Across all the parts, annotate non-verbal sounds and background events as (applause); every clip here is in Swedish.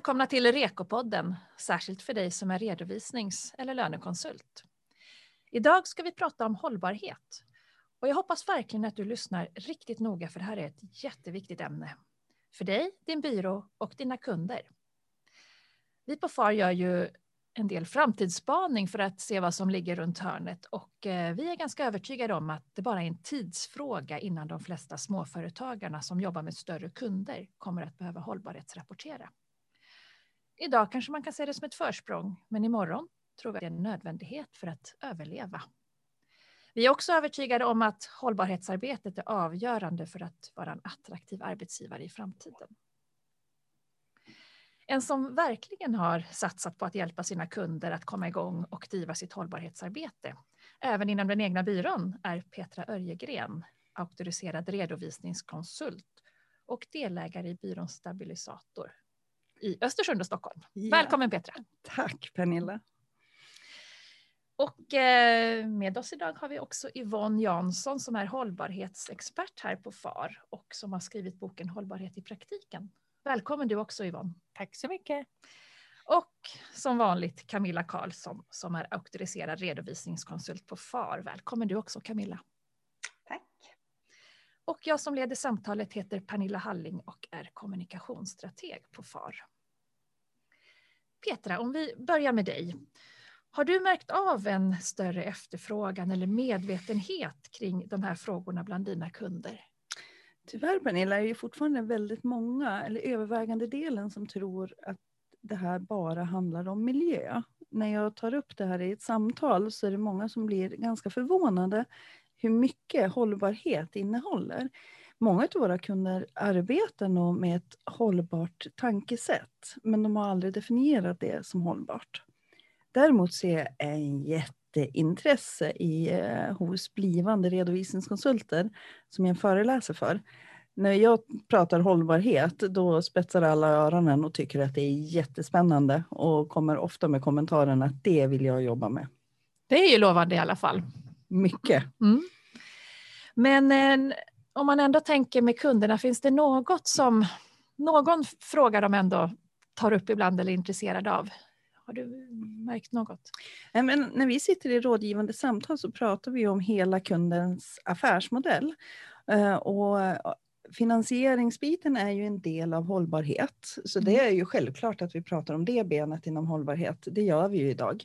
Välkomna till Rekopodden, särskilt för dig som är redovisnings eller lönekonsult. Idag ska vi prata om hållbarhet. Och jag hoppas verkligen att du lyssnar riktigt noga för det här är ett jätteviktigt ämne. För dig, din byrå och dina kunder. Vi på FAR gör ju en del framtidsspaning för att se vad som ligger runt hörnet och eh, vi är ganska övertygade om att det bara är en tidsfråga innan de flesta småföretagarna som jobbar med större kunder kommer att behöva hållbarhetsrapportera. Idag kanske man kan se det som ett försprång, men imorgon tror vi att det är en nödvändighet för att överleva. Vi är också övertygade om att hållbarhetsarbetet är avgörande för att vara en attraktiv arbetsgivare i framtiden. En som verkligen har satsat på att hjälpa sina kunder att komma igång och driva sitt hållbarhetsarbete, även inom den egna byrån, är Petra Örjegren, auktoriserad redovisningskonsult och delägare i byrån Stabilisator i Östersund och Stockholm. Ja. Välkommen Petra! Tack Pernilla! Och eh, med oss idag har vi också Yvonne Jansson som är hållbarhetsexpert här på FAR och som har skrivit boken Hållbarhet i praktiken. Välkommen du också Yvonne. Tack så mycket. Och som vanligt Camilla Karlsson som är auktoriserad redovisningskonsult på FAR. Välkommen du också Camilla. Och jag som leder samtalet heter Pernilla Halling och är kommunikationsstrateg på FAR. Petra, om vi börjar med dig. Har du märkt av en större efterfrågan eller medvetenhet kring de här frågorna bland dina kunder? Tyvärr Pernilla är det fortfarande väldigt många, eller övervägande delen, som tror att det här bara handlar om miljö. När jag tar upp det här i ett samtal så är det många som blir ganska förvånade hur mycket hållbarhet innehåller. Många av våra kunder arbetar nog med ett hållbart tankesätt, men de har aldrig definierat det som hållbart. Däremot ser jag en jätteintresse i, eh, hos blivande redovisningskonsulter som jag föreläser för. När jag pratar hållbarhet, då spetsar alla öronen och tycker att det är jättespännande och kommer ofta med kommentaren att det vill jag jobba med. Det är ju lovande i alla fall. Mycket. Mm. Men eh, om man ändå tänker med kunderna, finns det något som någon fråga de ändå tar upp ibland eller är intresserade av? Har du märkt något? Men när vi sitter i rådgivande samtal så pratar vi om hela kundens affärsmodell. Eh, och finansieringsbiten är ju en del av hållbarhet, så det mm. är ju självklart att vi pratar om det benet inom hållbarhet. Det gör vi ju idag.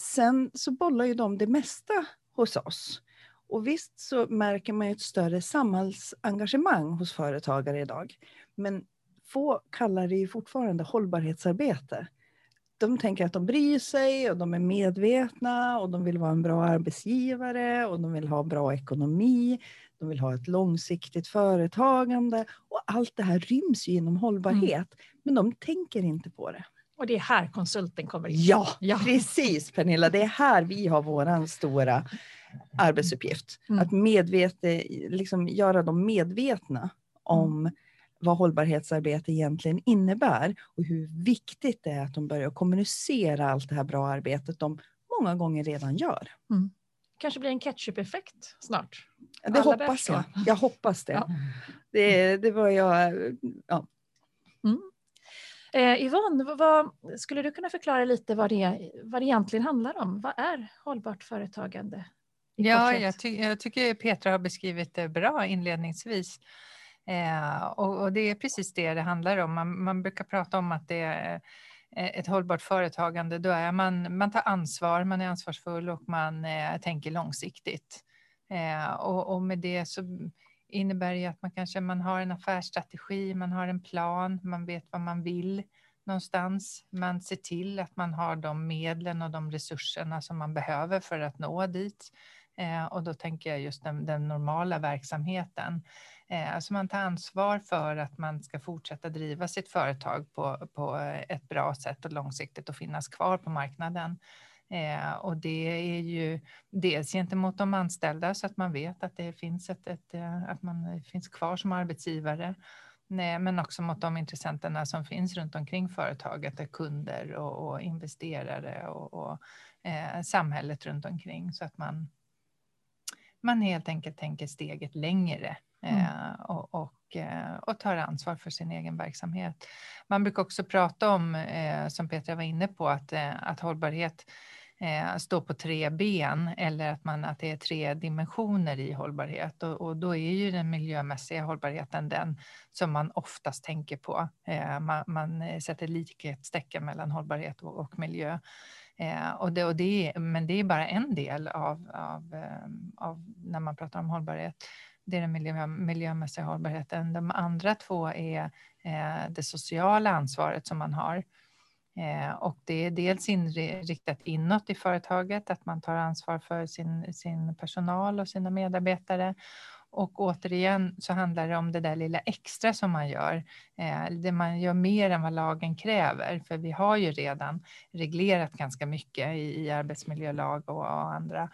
Sen så bollar ju de det mesta hos oss. Och visst så märker man ju ett större samhällsengagemang hos företagare idag. Men få kallar det ju fortfarande hållbarhetsarbete. De tänker att de bryr sig och de är medvetna och de vill vara en bra arbetsgivare och de vill ha bra ekonomi. De vill ha ett långsiktigt företagande och allt det här ryms ju inom hållbarhet. Mm. Men de tänker inte på det. Och det är här konsulten kommer. Ja, ja. precis Pernilla. Det är här vi har vår stora arbetsuppgift. Mm. Att medvete, liksom göra dem medvetna om mm. vad hållbarhetsarbete egentligen innebär och hur viktigt det är att de börjar kommunicera allt det här bra arbetet de många gånger redan gör. Mm. kanske blir en ketchup-effekt snart. Det Alla hoppas jag. Jag hoppas det. Ja. Det, det var jag... Ja. Mm. Eh, Yvonne, vad, skulle du kunna förklara lite vad det, vad det egentligen handlar om? Vad är hållbart företagande? Ja, jag, ty jag, tycker Petra har beskrivit det bra inledningsvis. Eh, och, och, det är precis det det handlar om. Man, man brukar prata om att det är eh, ett hållbart företagande. Då är man, man tar ansvar, man är ansvarsfull och man eh, tänker långsiktigt. Eh, och, och, med det så innebär det att man kanske man har en affärsstrategi, man har en plan, man vet vad man vill någonstans. Man ser till att man har de medlen och de resurserna som man behöver för att nå dit. Eh, och då tänker jag just den, den normala verksamheten. Eh, alltså man tar ansvar för att man ska fortsätta driva sitt företag på, på ett bra sätt och långsiktigt och finnas kvar på marknaden. Eh, och det är ju dels gentemot de anställda så att man vet att det finns, ett, ett eh, att man finns kvar som arbetsgivare. Nej, men också mot de intressenterna som finns runt omkring företaget, kunder och, och investerare och, och eh, samhället runt omkring så att man man helt enkelt tänker steget längre mm. eh, och, och, eh, och, tar ansvar för sin egen verksamhet. Man brukar också prata om, eh, som Petra var inne på, att, eh, att hållbarhet eh, på tre ben eller att, man, att det är tre dimensioner i hållbarhet. Och, och då är ju den miljömässiga hållbarheten den som man oftast tänker på. Eh, man, man, sätter likhetstecken mellan hållbarhet och, och miljö. Eh, och det, och det, men det är bara en del av, av, eh, av när man pratar om hållbarhet. Det är den miljö, miljömässiga hållbarheten. De andra två är eh, det sociala ansvaret som man har. Eh, och det är dels inriktat inåt i företaget, att man tar ansvar för sin, sin personal och sina medarbetare. Och återigen så handlar det om det där lilla extra som man gör. Eh, det man gör mer än vad lagen kräver, för vi har ju redan reglerat ganska mycket i, arbetsmiljölag och, andra.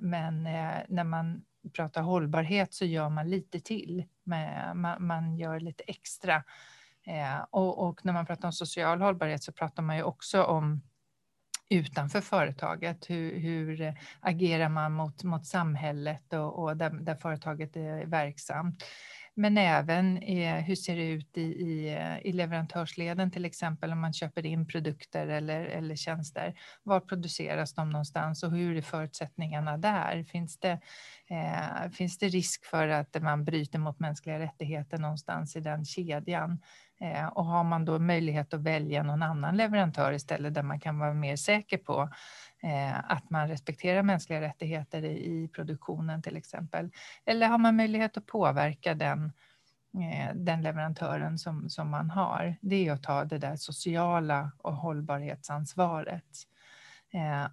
Men, när man pratar hållbarhet så gör man lite till. Man, man gör lite extra Eh, och, och, när man pratar om social hållbarhet så pratar man ju också om utanför företaget. Hur, hur agerar man mot, mot samhället och, och där, där, företaget är verksamt? Men även eh, hur ser det ut i, i, eh, i leverantörsleden till exempel om man köper in produkter eller, eller tjänster. Var produceras de någonstans och hur är förutsättningarna där? Finns det, eh, finns det risk för att man bryter mot mänskliga rättigheter någonstans i den kedjan? Eh, och har man då möjlighet att välja någon annan leverantör istället där man kan vara mer säker på eh, att man respekterar mänskliga rättigheter i, produktionen till exempel. Eller har man möjlighet att påverka den, eh, den leverantören som, som man har. Det är att ta det där sociala och hållbarhetsansvaret.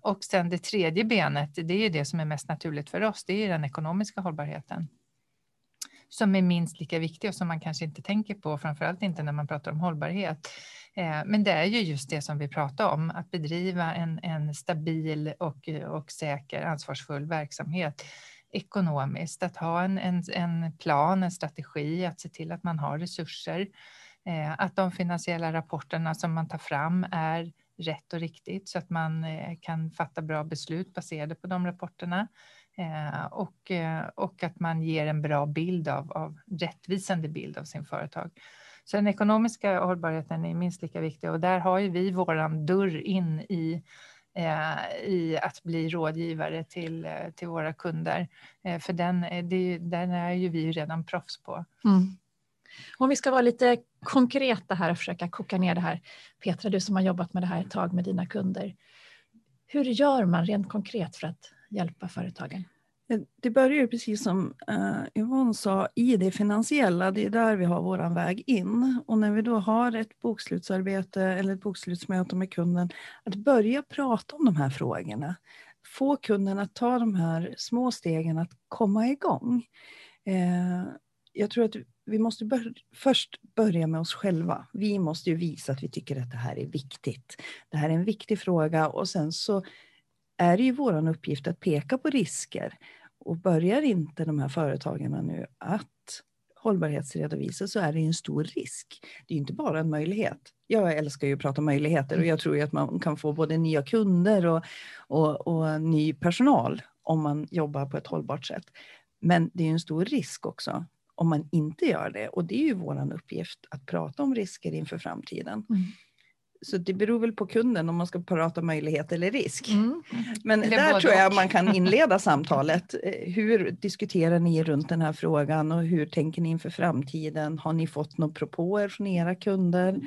och sen det tredje benet, det är det som är mest naturligt för oss, det är den ekonomiska hållbarheten som är minst lika viktig och som man kanske inte tänker på, framförallt inte när man pratar om hållbarhet. Eh, men det är ju just det som vi pratar om, att bedriva en, en stabil och, och säker ansvarsfull verksamhet ekonomiskt, att ha en, en, en plan, en strategi, att se till att man har resurser, eh, att de finansiella rapporterna som man tar fram är rätt och riktigt så att man eh, kan fatta bra beslut baserade på de rapporterna. Eh, och, eh, och att man ger en bra bild av, av rättvisande bild av sin företag. Så den ekonomiska hållbarheten är minst lika viktig och där har ju vi våran dörr in i eh, i att bli rådgivare till, eh, till våra kunder. Eh, för den, det, den är ju vi redan proffs på. Mm. Om vi ska vara lite konkreta här och försöka koka ner det här. Petra, du som har jobbat med det här ett tag med dina kunder. Hur gör man rent konkret för att hjälpa företagen? Eh, det börjar ju precis som eh, Yvonne sa i det finansiella, det är där vi har vår väg in. Och när vi då har ett bokslutsarbete eller ett bokslutsmöte med kunden, att börja prata om de här frågorna. Få kunden att ta de här små stegen att komma igång. Eh, jag tror att vi måste bör först börja med oss själva. Vi måste ju visa att vi tycker att det här är viktigt. Det här är en viktig fråga och sen så är det ju vår uppgift att peka på risker. Och börjar inte de här företagen nu att hållbarhetsredovisa så är det en stor risk. Det är inte bara en möjlighet. Jag älskar ju att prata möjligheter och jag tror ju att man kan få både nya kunder och, och, och ny personal om man jobbar på ett hållbart sätt. Men det är en stor risk också om man inte gör det. Och det är ju vår uppgift att prata om risker inför framtiden. Mm. Så det beror väl på kunden om man ska prata möjlighet eller risk. Mm. Men eller där tror jag man kan (laughs) inleda samtalet. Eh, hur diskuterar ni runt den här frågan och hur tänker ni inför framtiden? Har ni fått några propåer från era kunder?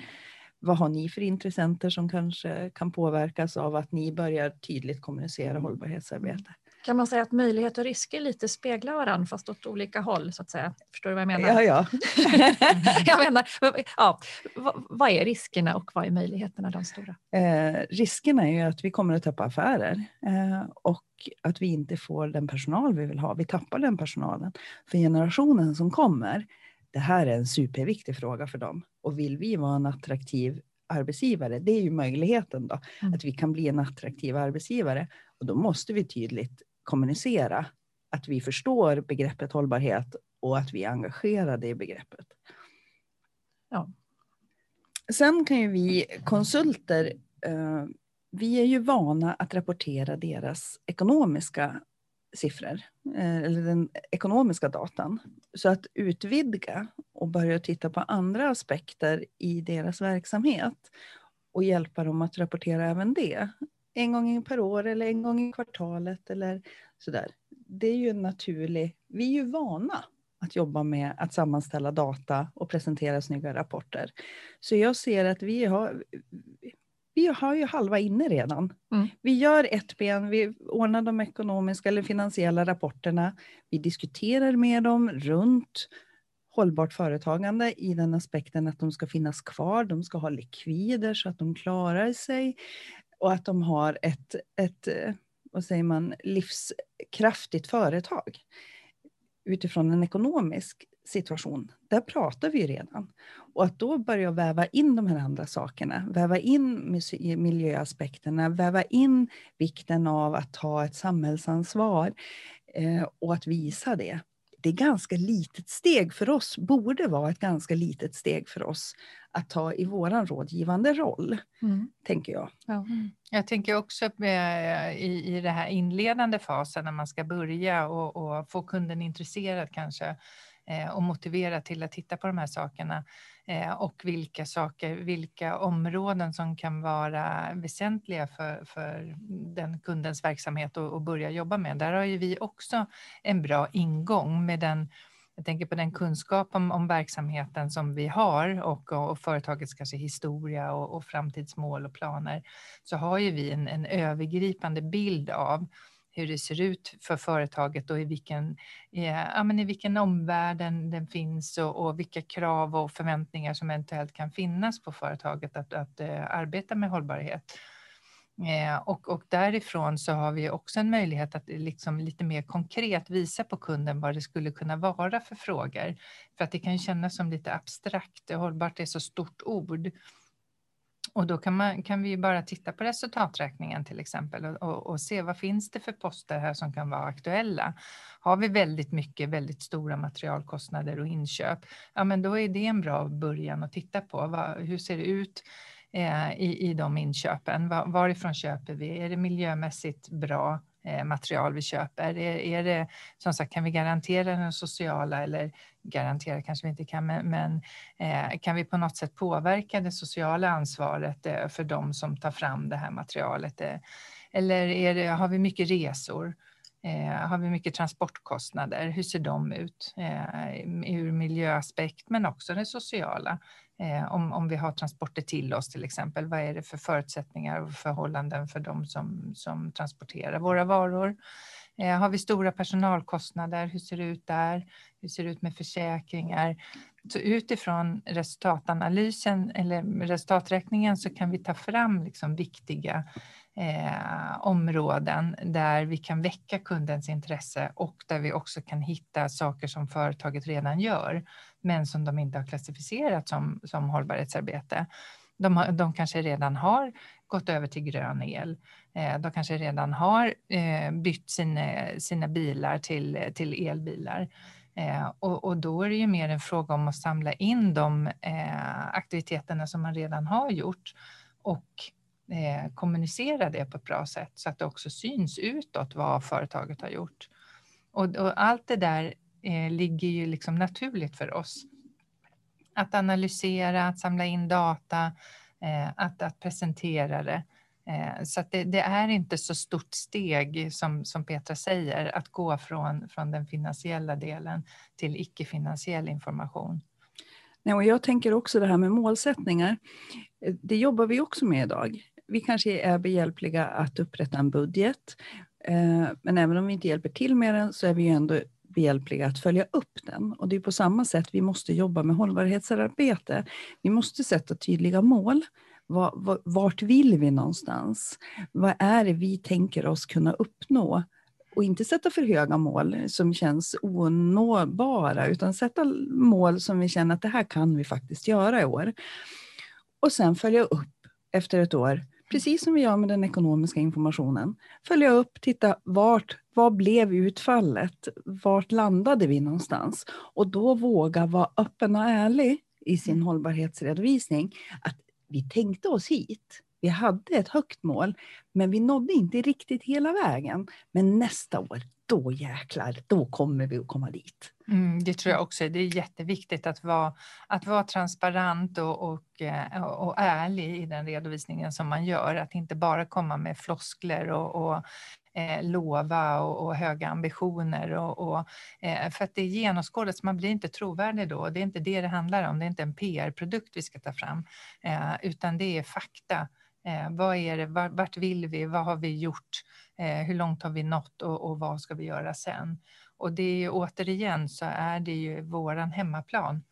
Vad har ni för intressenter som kanske kan påverkas av att ni börjar tydligt kommunicera hållbarhetsarbete? Kan man säga att möjlighet och risker lite speglar varandra fast åt olika håll så att säga? Förstår du vad jag menar? Ja, ja. (laughs) jag menar, ja, vad är riskerna och vad är möjligheterna de stora? Eh, riskerna är ju att vi kommer att tappa affärer eh, och att vi inte får den personal vi vill ha. Vi tappar den personalen. För generationen som kommer, det här är en superviktig fråga för dem. Och vill vi vara en attraktiv arbetsgivare, det är ju möjligheten då, mm. att vi kan bli en attraktiv arbetsgivare. Och då måste vi tydligt kommunicera att vi förstår begreppet hållbarhet och att vi är engagerade i begreppet. Ja. Sen kan ju vi konsulter, eh, vi är ju vana att rapportera deras ekonomiska siffror, eh, eller den ekonomiska datan. Så att utvidga och börja titta på andra aspekter i deras verksamhet och hjälpa dem att rapportera även det. En gång per år eller en gång i kvartalet eller sådär. Det är ju en naturlig, vi är ju vana att jobba med att sammanställa data och presentera snygga rapporter. Så jag ser att vi har, vi har ju halva inne redan. Mm. Vi gör ett ben, vi ordnar de ekonomiska eller finansiella rapporterna. Vi diskuterar med dem runt hållbart företagande i den aspekten att de ska finnas kvar, de ska ha likvider så att de klarar sig och att de har ett, ett eh, vad säger man, livskraftigt företag. Utifrån en ekonomisk situation, där pratar vi ju redan. Och att då börja väva in de här andra sakerna, väva in miljöaspekterna, väva in vikten av att ta ett samhällsansvar. Eh, och att visa det. Det är ganska litet steg för oss, borde vara ett ganska litet steg för oss att ta i vår rådgivande roll, mm. tänker jag. Ja. Jag tänker också med, i, i den här inledande fasen när man ska börja och, och få kunden intresserad kanske eh, och motivera till att titta på de här sakerna eh, och vilka saker, vilka områden som kan vara väsentliga för, för den kundens verksamhet och, börja jobba med. Där har ju vi också en bra ingång med den jag tänker på den kunskap om, om verksamheten som vi har och, och, och företagets kanske historia och, och, framtidsmål och planer, så har ju vi en, en övergripande bild av hur det ser ut för företaget och i vilken, eh, ja, men i vilken omvärld den, den finns och, och, vilka krav och förväntningar som eventuellt kan finnas på företaget att, att uh, arbeta med hållbarhet. Eh, och, och, därifrån så har vi också en möjlighet att eh, liksom lite mer konkret visa på kunden vad det skulle kunna vara för frågor. För att det kan kännas som lite abstrakt, hållbart är så stort ord. Och då kan, man, kan vi bara titta på resultaträkningen till exempel och, och, och, se vad finns det för poster här som kan vara aktuella. Har vi väldigt mycket, väldigt stora materialkostnader och inköp, ja men då är det en bra början att titta på. Vad, hur ser det ut? Eh, I, i de inköpen. Var, varifrån köper vi? Är det miljömässigt bra eh, material vi köper? Är, är det, som sagt, kan vi garantera den sociala, eller garantera kanske vi inte kan, men, men eh, kan vi på något sätt påverka det sociala ansvaret eh, för de som tar fram det här materialet? Eh, eller är det, har vi mycket resor? Eh, har vi mycket transportkostnader? Hur ser de ut ur miljöaspekt men också det sociala? Eh, om, om vi har transporter till oss till exempel, vad är det för förutsättningar och förhållanden för de som, som transporterar våra varor? Eh, har vi stora personalkostnader? Hur ser det ut där? Hur ser det ut med försäkringar? Så utifrån resultatanalysen eller resultaträkningen så kan vi ta fram liksom viktiga eh, områden där vi kan väcka kundens intresse och där vi också kan hitta saker som företaget redan gör men som de inte har klassificerat som, som hållbarhetsarbete. De, har, de kanske redan har gått över till grön el. Eh, de kanske redan har eh, bytt sina, sina bilar till, till elbilar. Eh, och, och, då är det ju mer en fråga om att samla in de aktiviteterna som man redan har gjort och eh, kommunicera det på ett bra sätt så att det också syns utåt vad företaget har gjort. Och, och allt det där eh, ligger ju liksom naturligt för oss. Att analysera, att samla in data, eh, att, att presentera det. Eh, så det, det, är inte så stort steg som, som Petra säger att gå från, från den finansiella delen till icke-finansiell information. Nej, och jag tänker också det här med målsättningar. Eh, det jobbar vi också med idag vi kanske är behjälpliga att upprätta en budget. Eh, men även om vi inte hjälper till med den så är vi ju ändå behjälpliga att följa upp den. Och det är på samma sätt vi måste jobba med hållbarhetsarbete. Vi måste sätta tydliga mål. Vart vill vi någonstans? Vad är det vi tänker oss kunna uppnå? Och inte sätta för höga mål som känns onåbara, utan sätta mål som vi känner att det här kan vi faktiskt göra i år. Och sen följa upp efter ett år precis som vi gör med den ekonomiska informationen, följa upp, titta vart, vad blev utfallet? Vart landade vi någonstans? Och då våga vara öppen och ärlig i sin hållbarhetsredovisning. Att vi tänkte oss hit, Vi hade ett högt mål, men vi nådde inte riktigt hela vägen. Men nästa år, då jäklar, då kommer vi att komma dit. Mm, det tror jag också. Det är jätteviktigt att vara, att vara transparent och, eh, och, och, ärlig i den redovisningen som man gör. Att inte bara komma med floskler och, och eh, lova och, och, höga ambitioner. Och, och eh, för att det är genomskådat, så man blir inte trovärdig då. Det är inte det det handlar om. Det är inte en PR-produkt vi ska ta fram, eh, utan det är fakta. Eh, vad är det, vart vill vi, vad har vi gjort, eh, hur långt har vi nått och, och, vad ska vi göra sen? Och det är ju, återigen så är det ju våran hemmaplan.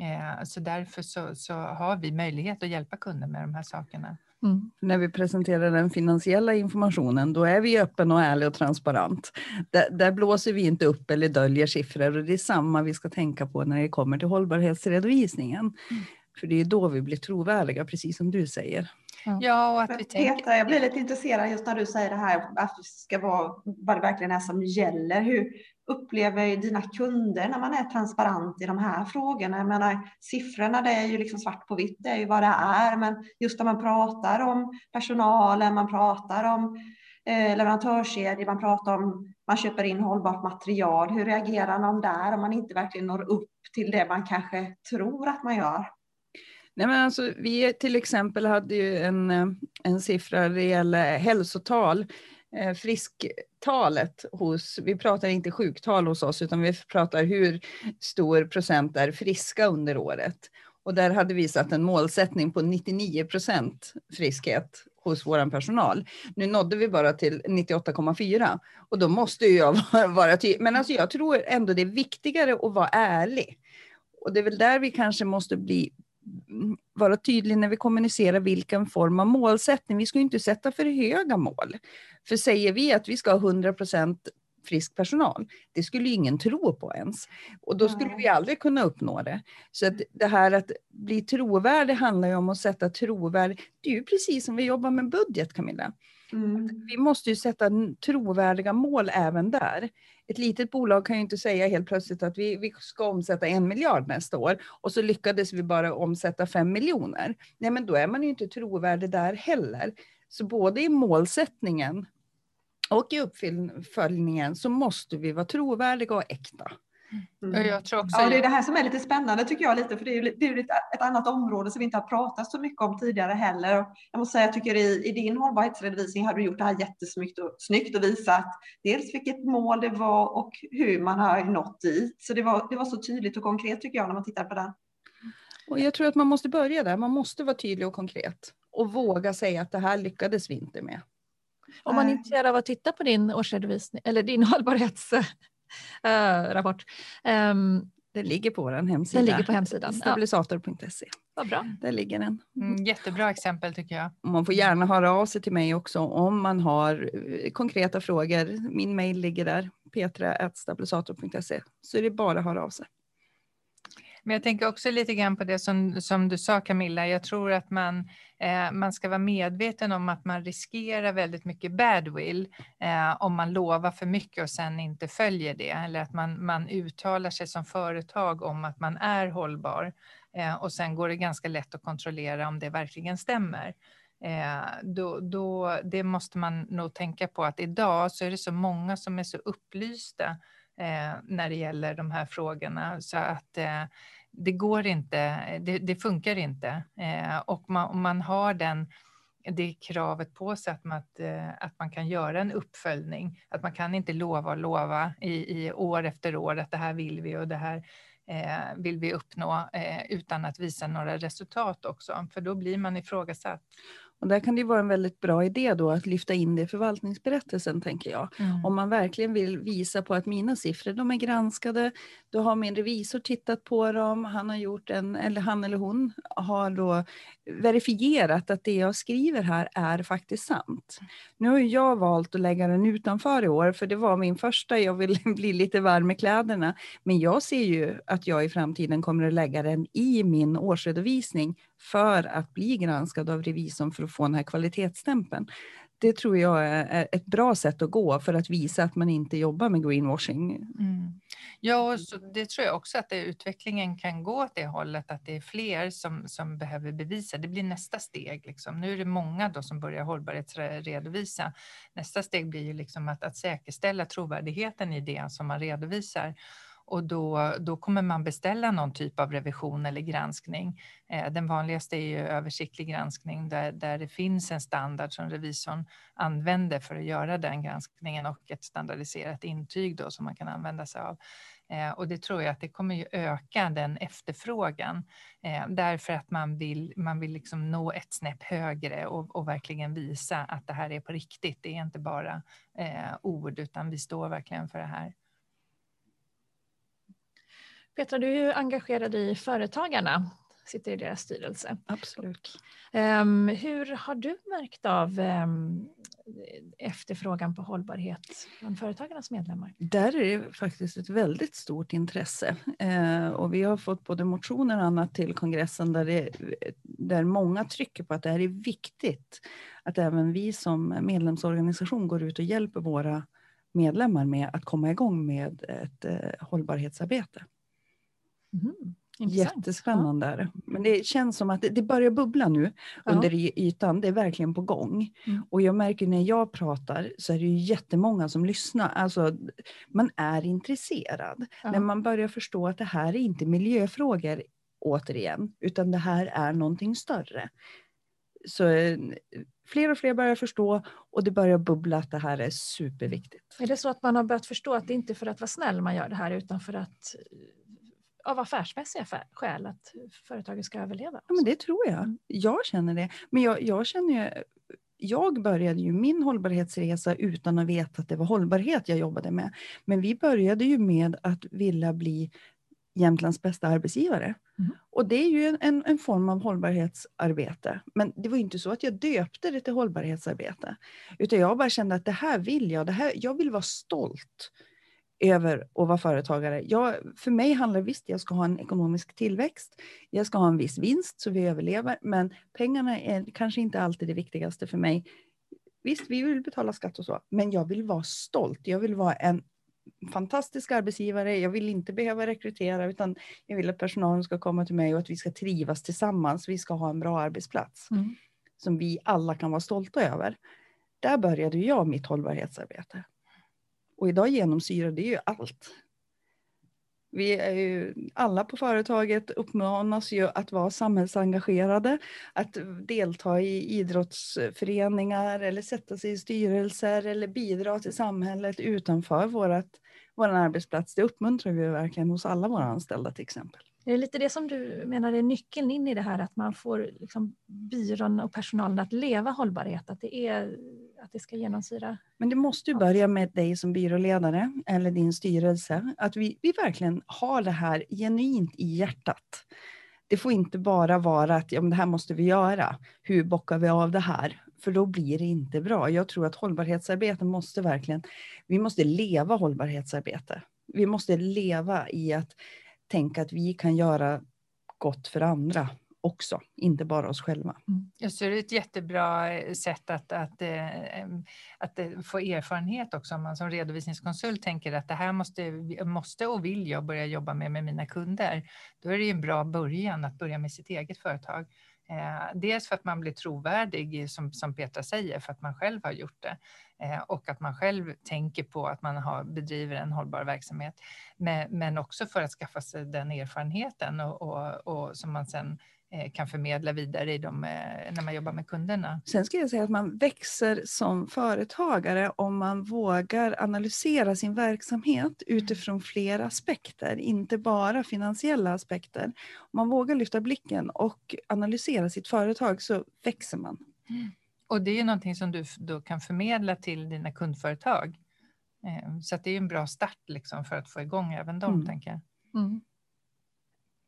Eh, så därför så, så har vi möjlighet att hjälpa kunder med de här sakerna. Mm. När vi presenterar den finansiella informationen, då är vi öppen och ärlig och transparent. Där, där, blåser vi inte upp eller döljer siffror och det är samma vi ska tänka på när det kommer till hållbarhetsredovisningen. Mm. För det är då vi blir trovärdiga, precis som du säger. Ja, och att vi tänker... Petra, jag blir lite intresserad just när du säger det här att det ska vara vad det verkligen är som gäller. Hur upplever dina kunder när man är transparent i de här frågorna? Jag menar, siffrorna det är ju liksom svart på vitt, det är ju vad det är, men just när man pratar om personalen, man pratar om eh, leverantörskedjor, man pratar om man köper in hållbart material. Hur reagerar man där om man inte verkligen når upp till det man kanske tror att man gör? Nej, men alltså, vi till exempel hade ju en, eh, en siffra när det gäller hälsotal, eh, frisktalet hos, vi pratar inte sjuktal hos oss, utan vi pratar hur stor procent är friska under året. Och där hade vi satt en målsättning på 99 procent friskhet hos vår personal. Nu nådde vi bara till 98,4 och då måste jag (laughs) vara tydlig. Men alltså jag tror ändå det är viktigare att vara ärlig. Och det är väl där vi kanske måste bli vara tydlig när vi kommunicerar vilken form av målsättning. Vi ska inte sätta för höga mål. För säger vi att vi ska ha 100% frisk personal, det skulle ingen tro på ens. Och då skulle vi aldrig kunna uppnå det. Så att det här att bli trovärdig handlar ju om att sätta trovärdig. Det är ju precis som vi jobbar med budget Camilla. Mm. Vi måste ju sätta trovärdiga mål även där. Ett litet bolag kan ju inte säga helt plötsligt att vi, vi ska omsätta en miljard nästa år och så lyckades vi bara omsätta fem miljoner. Nej, men då är man ju inte trovärdig där heller. Så både i målsättningen och i uppföljningen så måste vi vara trovärdiga och äkta. Mm. Jag tror också ja, det är det här som är lite spännande tycker jag lite, för det är ju det är ett annat område som vi inte har pratat så mycket om tidigare heller. Jag måste säga, jag tycker i, i din hållbarhetsredovisning har du gjort det här jättesnyggt och, snyggt och visat dels vilket mål det var och hur man har nått dit. Så det var, det var så tydligt och konkret tycker jag när man tittar på den. Och jag tror att man måste börja där, man måste vara tydlig och konkret och våga säga att det här lyckades vi inte med. Om man är intresserad av att titta på din årsredovisning eller din (laughs) hållbarhets uh, (laughs) rapport. Um, det ligger på vår hemsida. Den ligger på hemsidan. Stabilisator.se. Vad bra. Där ligger den. Mm, jättebra exempel tycker jag. Man får gärna höra av sig till mig också om man har eh, konkreta frågor. Min mail ligger där, petra.stabilisator.se. Så är det bara att höra av sig. Men jag tänker också lite grann på det som, som du sa Camilla. Jag tror att man, eh, man ska vara medveten om att man riskerar väldigt mycket badwill eh, om man lovar för mycket och sen inte följer det. Eller att man, man uttalar sig som företag om att man är hållbar. Eh, och sen går det ganska lätt att kontrollera om det verkligen stämmer. Eh, då, då, det måste man nog tänka på att idag så är det så många som är så upplysta Eh, när det gäller de här frågorna. Så att eh, det går inte, det, det funkar inte. Eh, och man, om man har den, det kravet på sig att man, att, eh, att man kan göra en uppföljning. Att man kan inte lova och lova i, i år efter år att det här vill vi och det här eh, vill vi uppnå eh, utan att visa några resultat också, för då blir man ifrågasatt. Och där kan det vara en väldigt bra idé då att lyfta in det i förvaltningsberättelsen, tänker jag. Mm. Om man verkligen vill visa på att mina siffror, de är granskade, då har min revisor tittat på dem, han har gjort en, eller han eller hon har då verifierat att det jag skriver här är faktiskt sant. Nu har jag valt att lägga den utanför i år, för det var min första, jag vill (laughs) bli lite varm i kläderna. Men jag ser ju att jag i framtiden kommer att lägga den i min årsredovisning för att bli granskad av revisorn för att få den här kvalitetsstämpeln. Det tror jag är ett bra sätt att gå för att visa att man inte jobbar med greenwashing. Mm. Ja, så det tror jag också att det, utvecklingen kan gå åt det hållet, att det är fler som, som behöver bevisa. Det blir nästa steg. Liksom. Nu är det många då som börjar hållbarhetsredovisa. Nästa steg blir ju liksom att, att säkerställa trovärdigheten i det som man redovisar och då, då kommer man beställa någon typ av revision eller granskning. Eh, den vanligaste är ju översiktlig granskning där, där det finns en standard som revisorn använder för att göra den granskningen och ett standardiserat intyg då som man kan använda sig av. Eh, och det tror jag att det kommer ju öka den efterfrågan eh, därför att man vill, man vill liksom nå ett snäpp högre och, och verkligen visa att det här är på riktigt. Det är inte bara ord utan vi står verkligen för det här. Petra, du är ju engagerad i Företagarna, sitter i deras styrelse. Absolut. Um, hur har du märkt av um, efterfrågan på hållbarhet bland Företagarnas medlemmar? Där är det faktiskt ett väldigt stort intresse. Uh, och vi har fått både motioner och annat till kongressen där, det, där många trycker på att det här är viktigt. Att även vi som medlemsorganisation går ut och hjälper våra medlemmar med att komma igång med ett uh, hållbarhetsarbete. Mm. Jättespännande är det. Men det känns som att det, det börjar bubbla nu ja. under ytan. Det är verkligen på gång. Mm. Och jag märker när jag pratar så är det ju jättemånga som lyssnar. Alltså, man är intresserad. Ja. När man börjar förstå att det här är inte miljöfrågor återigen, utan det här är någonting större. Så eh, fler och fler börjar förstå och det börjar bubbla att det här är superviktigt. Är det så att man har börjat förstå att det inte är för att vara snäll man gör det här utan för att av affärsmässiga skäl att företaget ska överleva? Ja, men det tror jag. Jag känner det. Men jag, jag känner ju, jag började ju min hållbarhetsresa utan att veta att det var hållbarhet jag jobbade med. Men vi började ju med att vilja bli Jämtlands bästa arbetsgivare. Mm. Och det är ju en, en, form av hållbarhetsarbete. Men det var inte så att jag döpte det till hållbarhetsarbete. Utan jag bara kände att det här vill jag. Det här, jag vill vara stolt över att vara företagare. Jag, för mig handlar det visst, jag ska ha en ekonomisk tillväxt. Jag ska ha en viss vinst så vi överlever, men pengarna är kanske inte alltid det viktigaste för mig. Visst, vi vill betala skatt och så, men jag vill vara stolt. Jag vill vara en fantastisk arbetsgivare. Jag vill inte behöva rekrytera, utan jag vill att personalen ska komma till mig och att vi ska trivas tillsammans. Vi ska ha en bra arbetsplats mm. som vi alla kan vara stolta över. Där började jag mitt hållbarhetsarbete. Och idag genomsyrar det ju allt. Vi är ju, alla på företaget uppmanas ju att vara samhällsengagerade, att delta i idrottsföreningar eller sätta sig i styrelser eller bidra till samhället utanför vårt, vår arbetsplats. Det uppmuntrar vi verkligen hos alla våra anställda till exempel. Är Det lite det som du menar är nyckeln in i det här, att man får liksom byrån och personalen att leva hållbarhet, att det, är, att det ska genomsyra. Men det måste ju börja med dig som byråledare eller din styrelse, att vi, vi verkligen har det här genuint i hjärtat. Det får inte bara vara att ja, men det här måste vi göra. Hur bockar vi av det här? För då blir det inte bra. Jag tror att hållbarhetsarbete måste verkligen, vi måste leva hållbarhetsarbete. Vi måste leva i att tänka att vi kan göra gott för andra också, inte bara oss själva. Mm. Jag ser det är ett jättebra eh, sätt att, att, eh, att, att få erfarenhet också om man som redovisningskonsult tänker att det här måste, måste och vill jag börja jobba med med mina kunder. Då är det en bra början att börja med sitt eget företag. Eh, dels för att man blir trovärdig, som, som Petra säger, för att man själv har gjort det. Eh, och att man själv tänker på att man har, bedriver en hållbar verksamhet. Men, men också för att skaffa sig den erfarenheten och, och, och som man sen kan förmedla vidare i de, eh, när man jobbar med kunderna. Sen ska jag säga att man växer som företagare om man vågar analysera sin verksamhet utifrån flera aspekter, inte bara finansiella aspekter. Om man vågar lyfta blicken och analysera sitt företag så växer man. Mm. Och det är någonting som du då kan förmedla till dina kundföretag. Eh, så det är en bra start liksom för att få igång även dem, mm. tänker jag. Mm.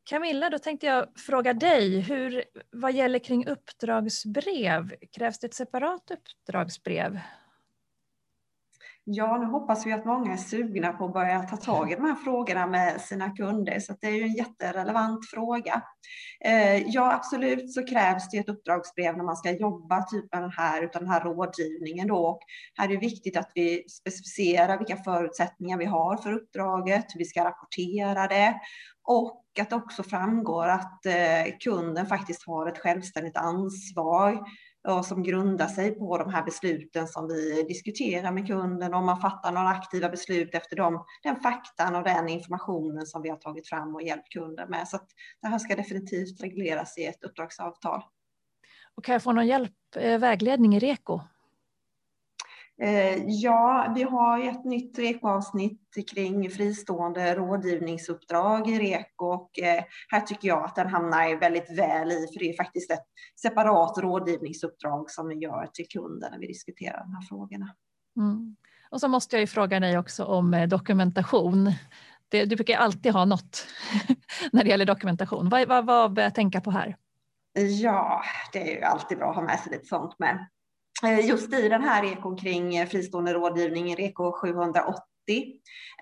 Camilla, då tänkte jag fråga dig, hur, vad gäller kring uppdragsbrev, krävs det ett separat uppdragsbrev? Ja, nu hoppas vi att många är sugna på att börja ta tag i de här frågorna med sina kunder, så det är ju en jätterelevant fråga. Eh, ja, absolut så krävs det ett uppdragsbrev när man ska jobba typ med den här, utan den här rådgivningen då. Och här är det viktigt att vi specificerar vilka förutsättningar vi har för uppdraget, hur vi ska rapportera det och att det också framgår att eh, kunden faktiskt har ett självständigt ansvar och som grundar sig på de här besluten som vi diskuterar med kunden. Om man fattar några aktiva beslut efter dem, den faktan och den informationen som vi har tagit fram och hjälpt kunden med. Så det här ska definitivt regleras i ett uppdragsavtal. Och kan jag få någon hjälp, eh, vägledning i REKO? Eh, ja, vi har ett nytt REKO-avsnitt kring fristående rådgivningsuppdrag i REKO och eh, här tycker jag att den hamnar väldigt väl i, för det är faktiskt ett separat rådgivningsuppdrag som vi gör till kunden när vi diskuterar de här frågorna. Mm. Och så måste jag ju fråga dig också om eh, dokumentation. Det, du brukar alltid ha något (laughs) när det gäller dokumentation. Vad, vad, vad bör jag tänka på här? Ja, det är ju alltid bra att ha med sig lite sånt med. Eh, just i den här ekon kring eh, fristående rådgivning, REKO 780,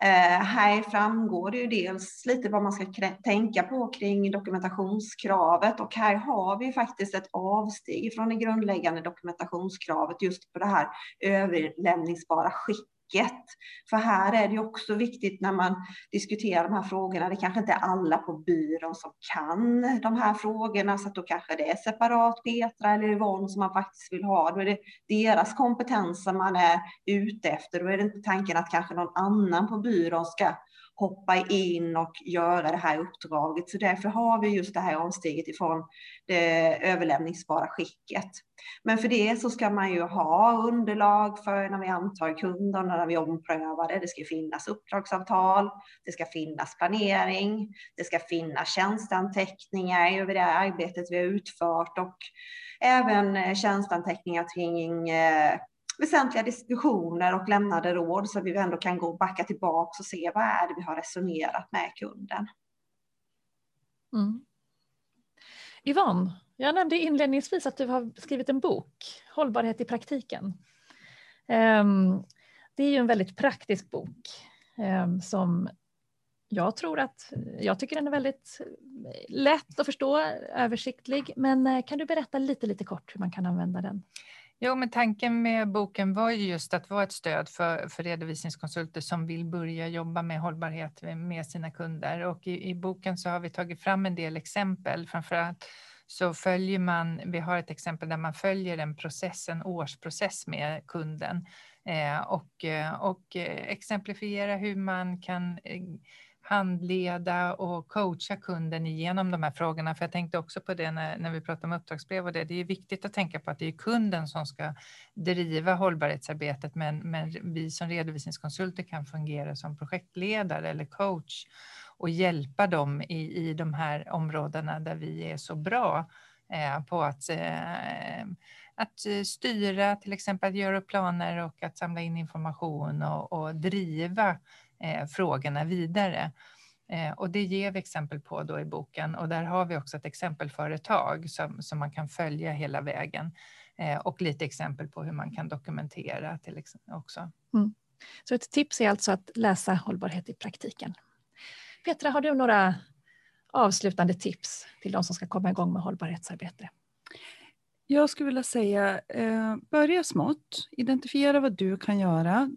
eh, här framgår det ju dels lite vad man ska tänka på kring dokumentationskravet och här har vi faktiskt ett avsteg från det grundläggande dokumentationskravet just på det här överlämningsbara skicket, facket. För här är det också viktigt när man diskuterar de här frågorna, det kanske inte är alla på byrån som kan de här frågorna, så att då kanske det är separat Petra eller Yvonne som man faktiskt vill ha. Då är det deras kompetenser man är ute efter. Då är det inte tanken att kanske någon annan på byrån ska hoppa in och göra det här uppdraget. Så därför har vi just det här avsteget ifrån det överlämningsbara skicket. Men för det så ska man ju ha underlag för när vi antar kunderna, när vi omprövar det. Det ska finnas uppdragsavtal, det ska finnas planering, det ska finnas tjänsteanteckningar över det arbetet vi har utfört och även tjänsteanteckningar kring eh, väsentliga diskussioner och lämnade råd så vi ändå kan gå och backa tillbaka och se vad är det vi har resonerat med kunden. Mm. Yvonne, jag nämnde inledningsvis att du har skrivit en bok, Hållbarhet i praktiken. Ehm, det är ju en väldigt praktisk bok ehm, som jag tror att, jag tycker den är väldigt lätt att förstå, översiktlig, men eh, kan du berätta lite, lite kort hur man kan använda den? Jo, men tanken med boken var ju just att vara ett stöd för, för redovisningskonsulter som vill börja jobba med hållbarhet med sina kunder. Och i, i boken så har vi tagit fram en del exempel. Framförallt så följer man, vi har ett exempel där man följer en process, en årsprocess med kunden eh, och, eh, och eh, exemplifiera hur man kan eh, handleda och coacha kunden igenom de här frågorna. För jag tänkte också på det när, när vi pratade om uppdragsbrev och det. Det är viktigt att tänka på att det är kunden som ska driva hållbarhetsarbetet, men, men vi som redovisningskonsulter kan fungera som projektledare eller coach och hjälpa dem i, i de här områdena där vi är så bra eh, på att eh, att styra, till exempel att göra planer och att samla in information och, och driva eh, frågorna vidare. Eh, och det ger vi exempel på då i boken och där har vi också ett exempelföretag som, som man kan följa hela vägen eh, och lite exempel på hur man kan dokumentera till exempel också. Mm. Så ett tips är alltså att läsa hållbarhet i praktiken. Petra, har du några avslutande tips till de som ska komma igång med hållbarhetsarbete? Jag skulle vilja säga, eh, börja smått. Identifiera vad du kan göra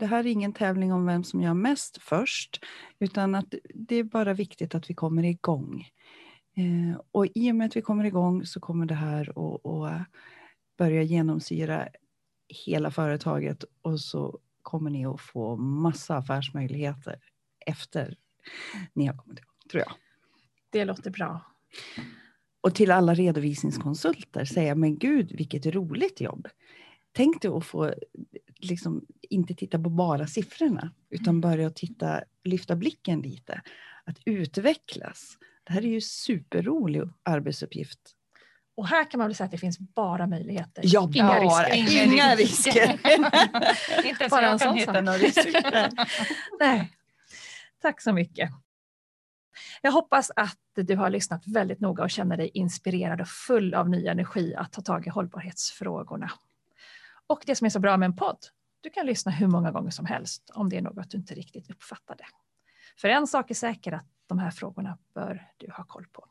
det här är ingen tävling om vem som gör mest först, utan att det är bara viktigt att vi kommer igång. Eh, och i och med att vi kommer igång så kommer det här att börja genomsyra hela företaget och så kommer ni att få massa affärsmöjligheter efter ni har kommit igång, tror jag. Det låter bra. Och till alla redovisningskonsulter säga, men gud vilket roligt jobb. Tänk dig att få liksom inte titta på bara siffrorna, utan mm. börja titta, lyfta blicken lite. Att utvecklas. Det här är ju superrolig arbetsuppgift. Och här kan man väl säga att det finns bara möjligheter. Ja, inga bara, risker. Inga risker. (laughs) inte ens bara jag kan hitta några risker. (laughs) Nej. Tack så mycket. Jag hoppas att du har lyssnat väldigt noga och känner dig inspirerad och full av ny energi att ta tag i hållbarhetsfrågorna. Och det som är så bra med en podd, Du kan lyssna hur många gånger som helst om det är något du inte riktigt uppfattade. För en sak är säker att de här frågorna bör du ha koll på.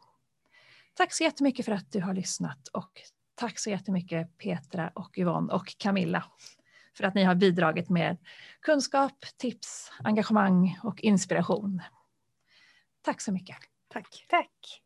Tack så jättemycket för att du har lyssnat och tack så jättemycket Petra och Yvonne och Camilla för att ni har bidragit med kunskap, tips, engagemang och inspiration. Tack så mycket. Tack. Tack.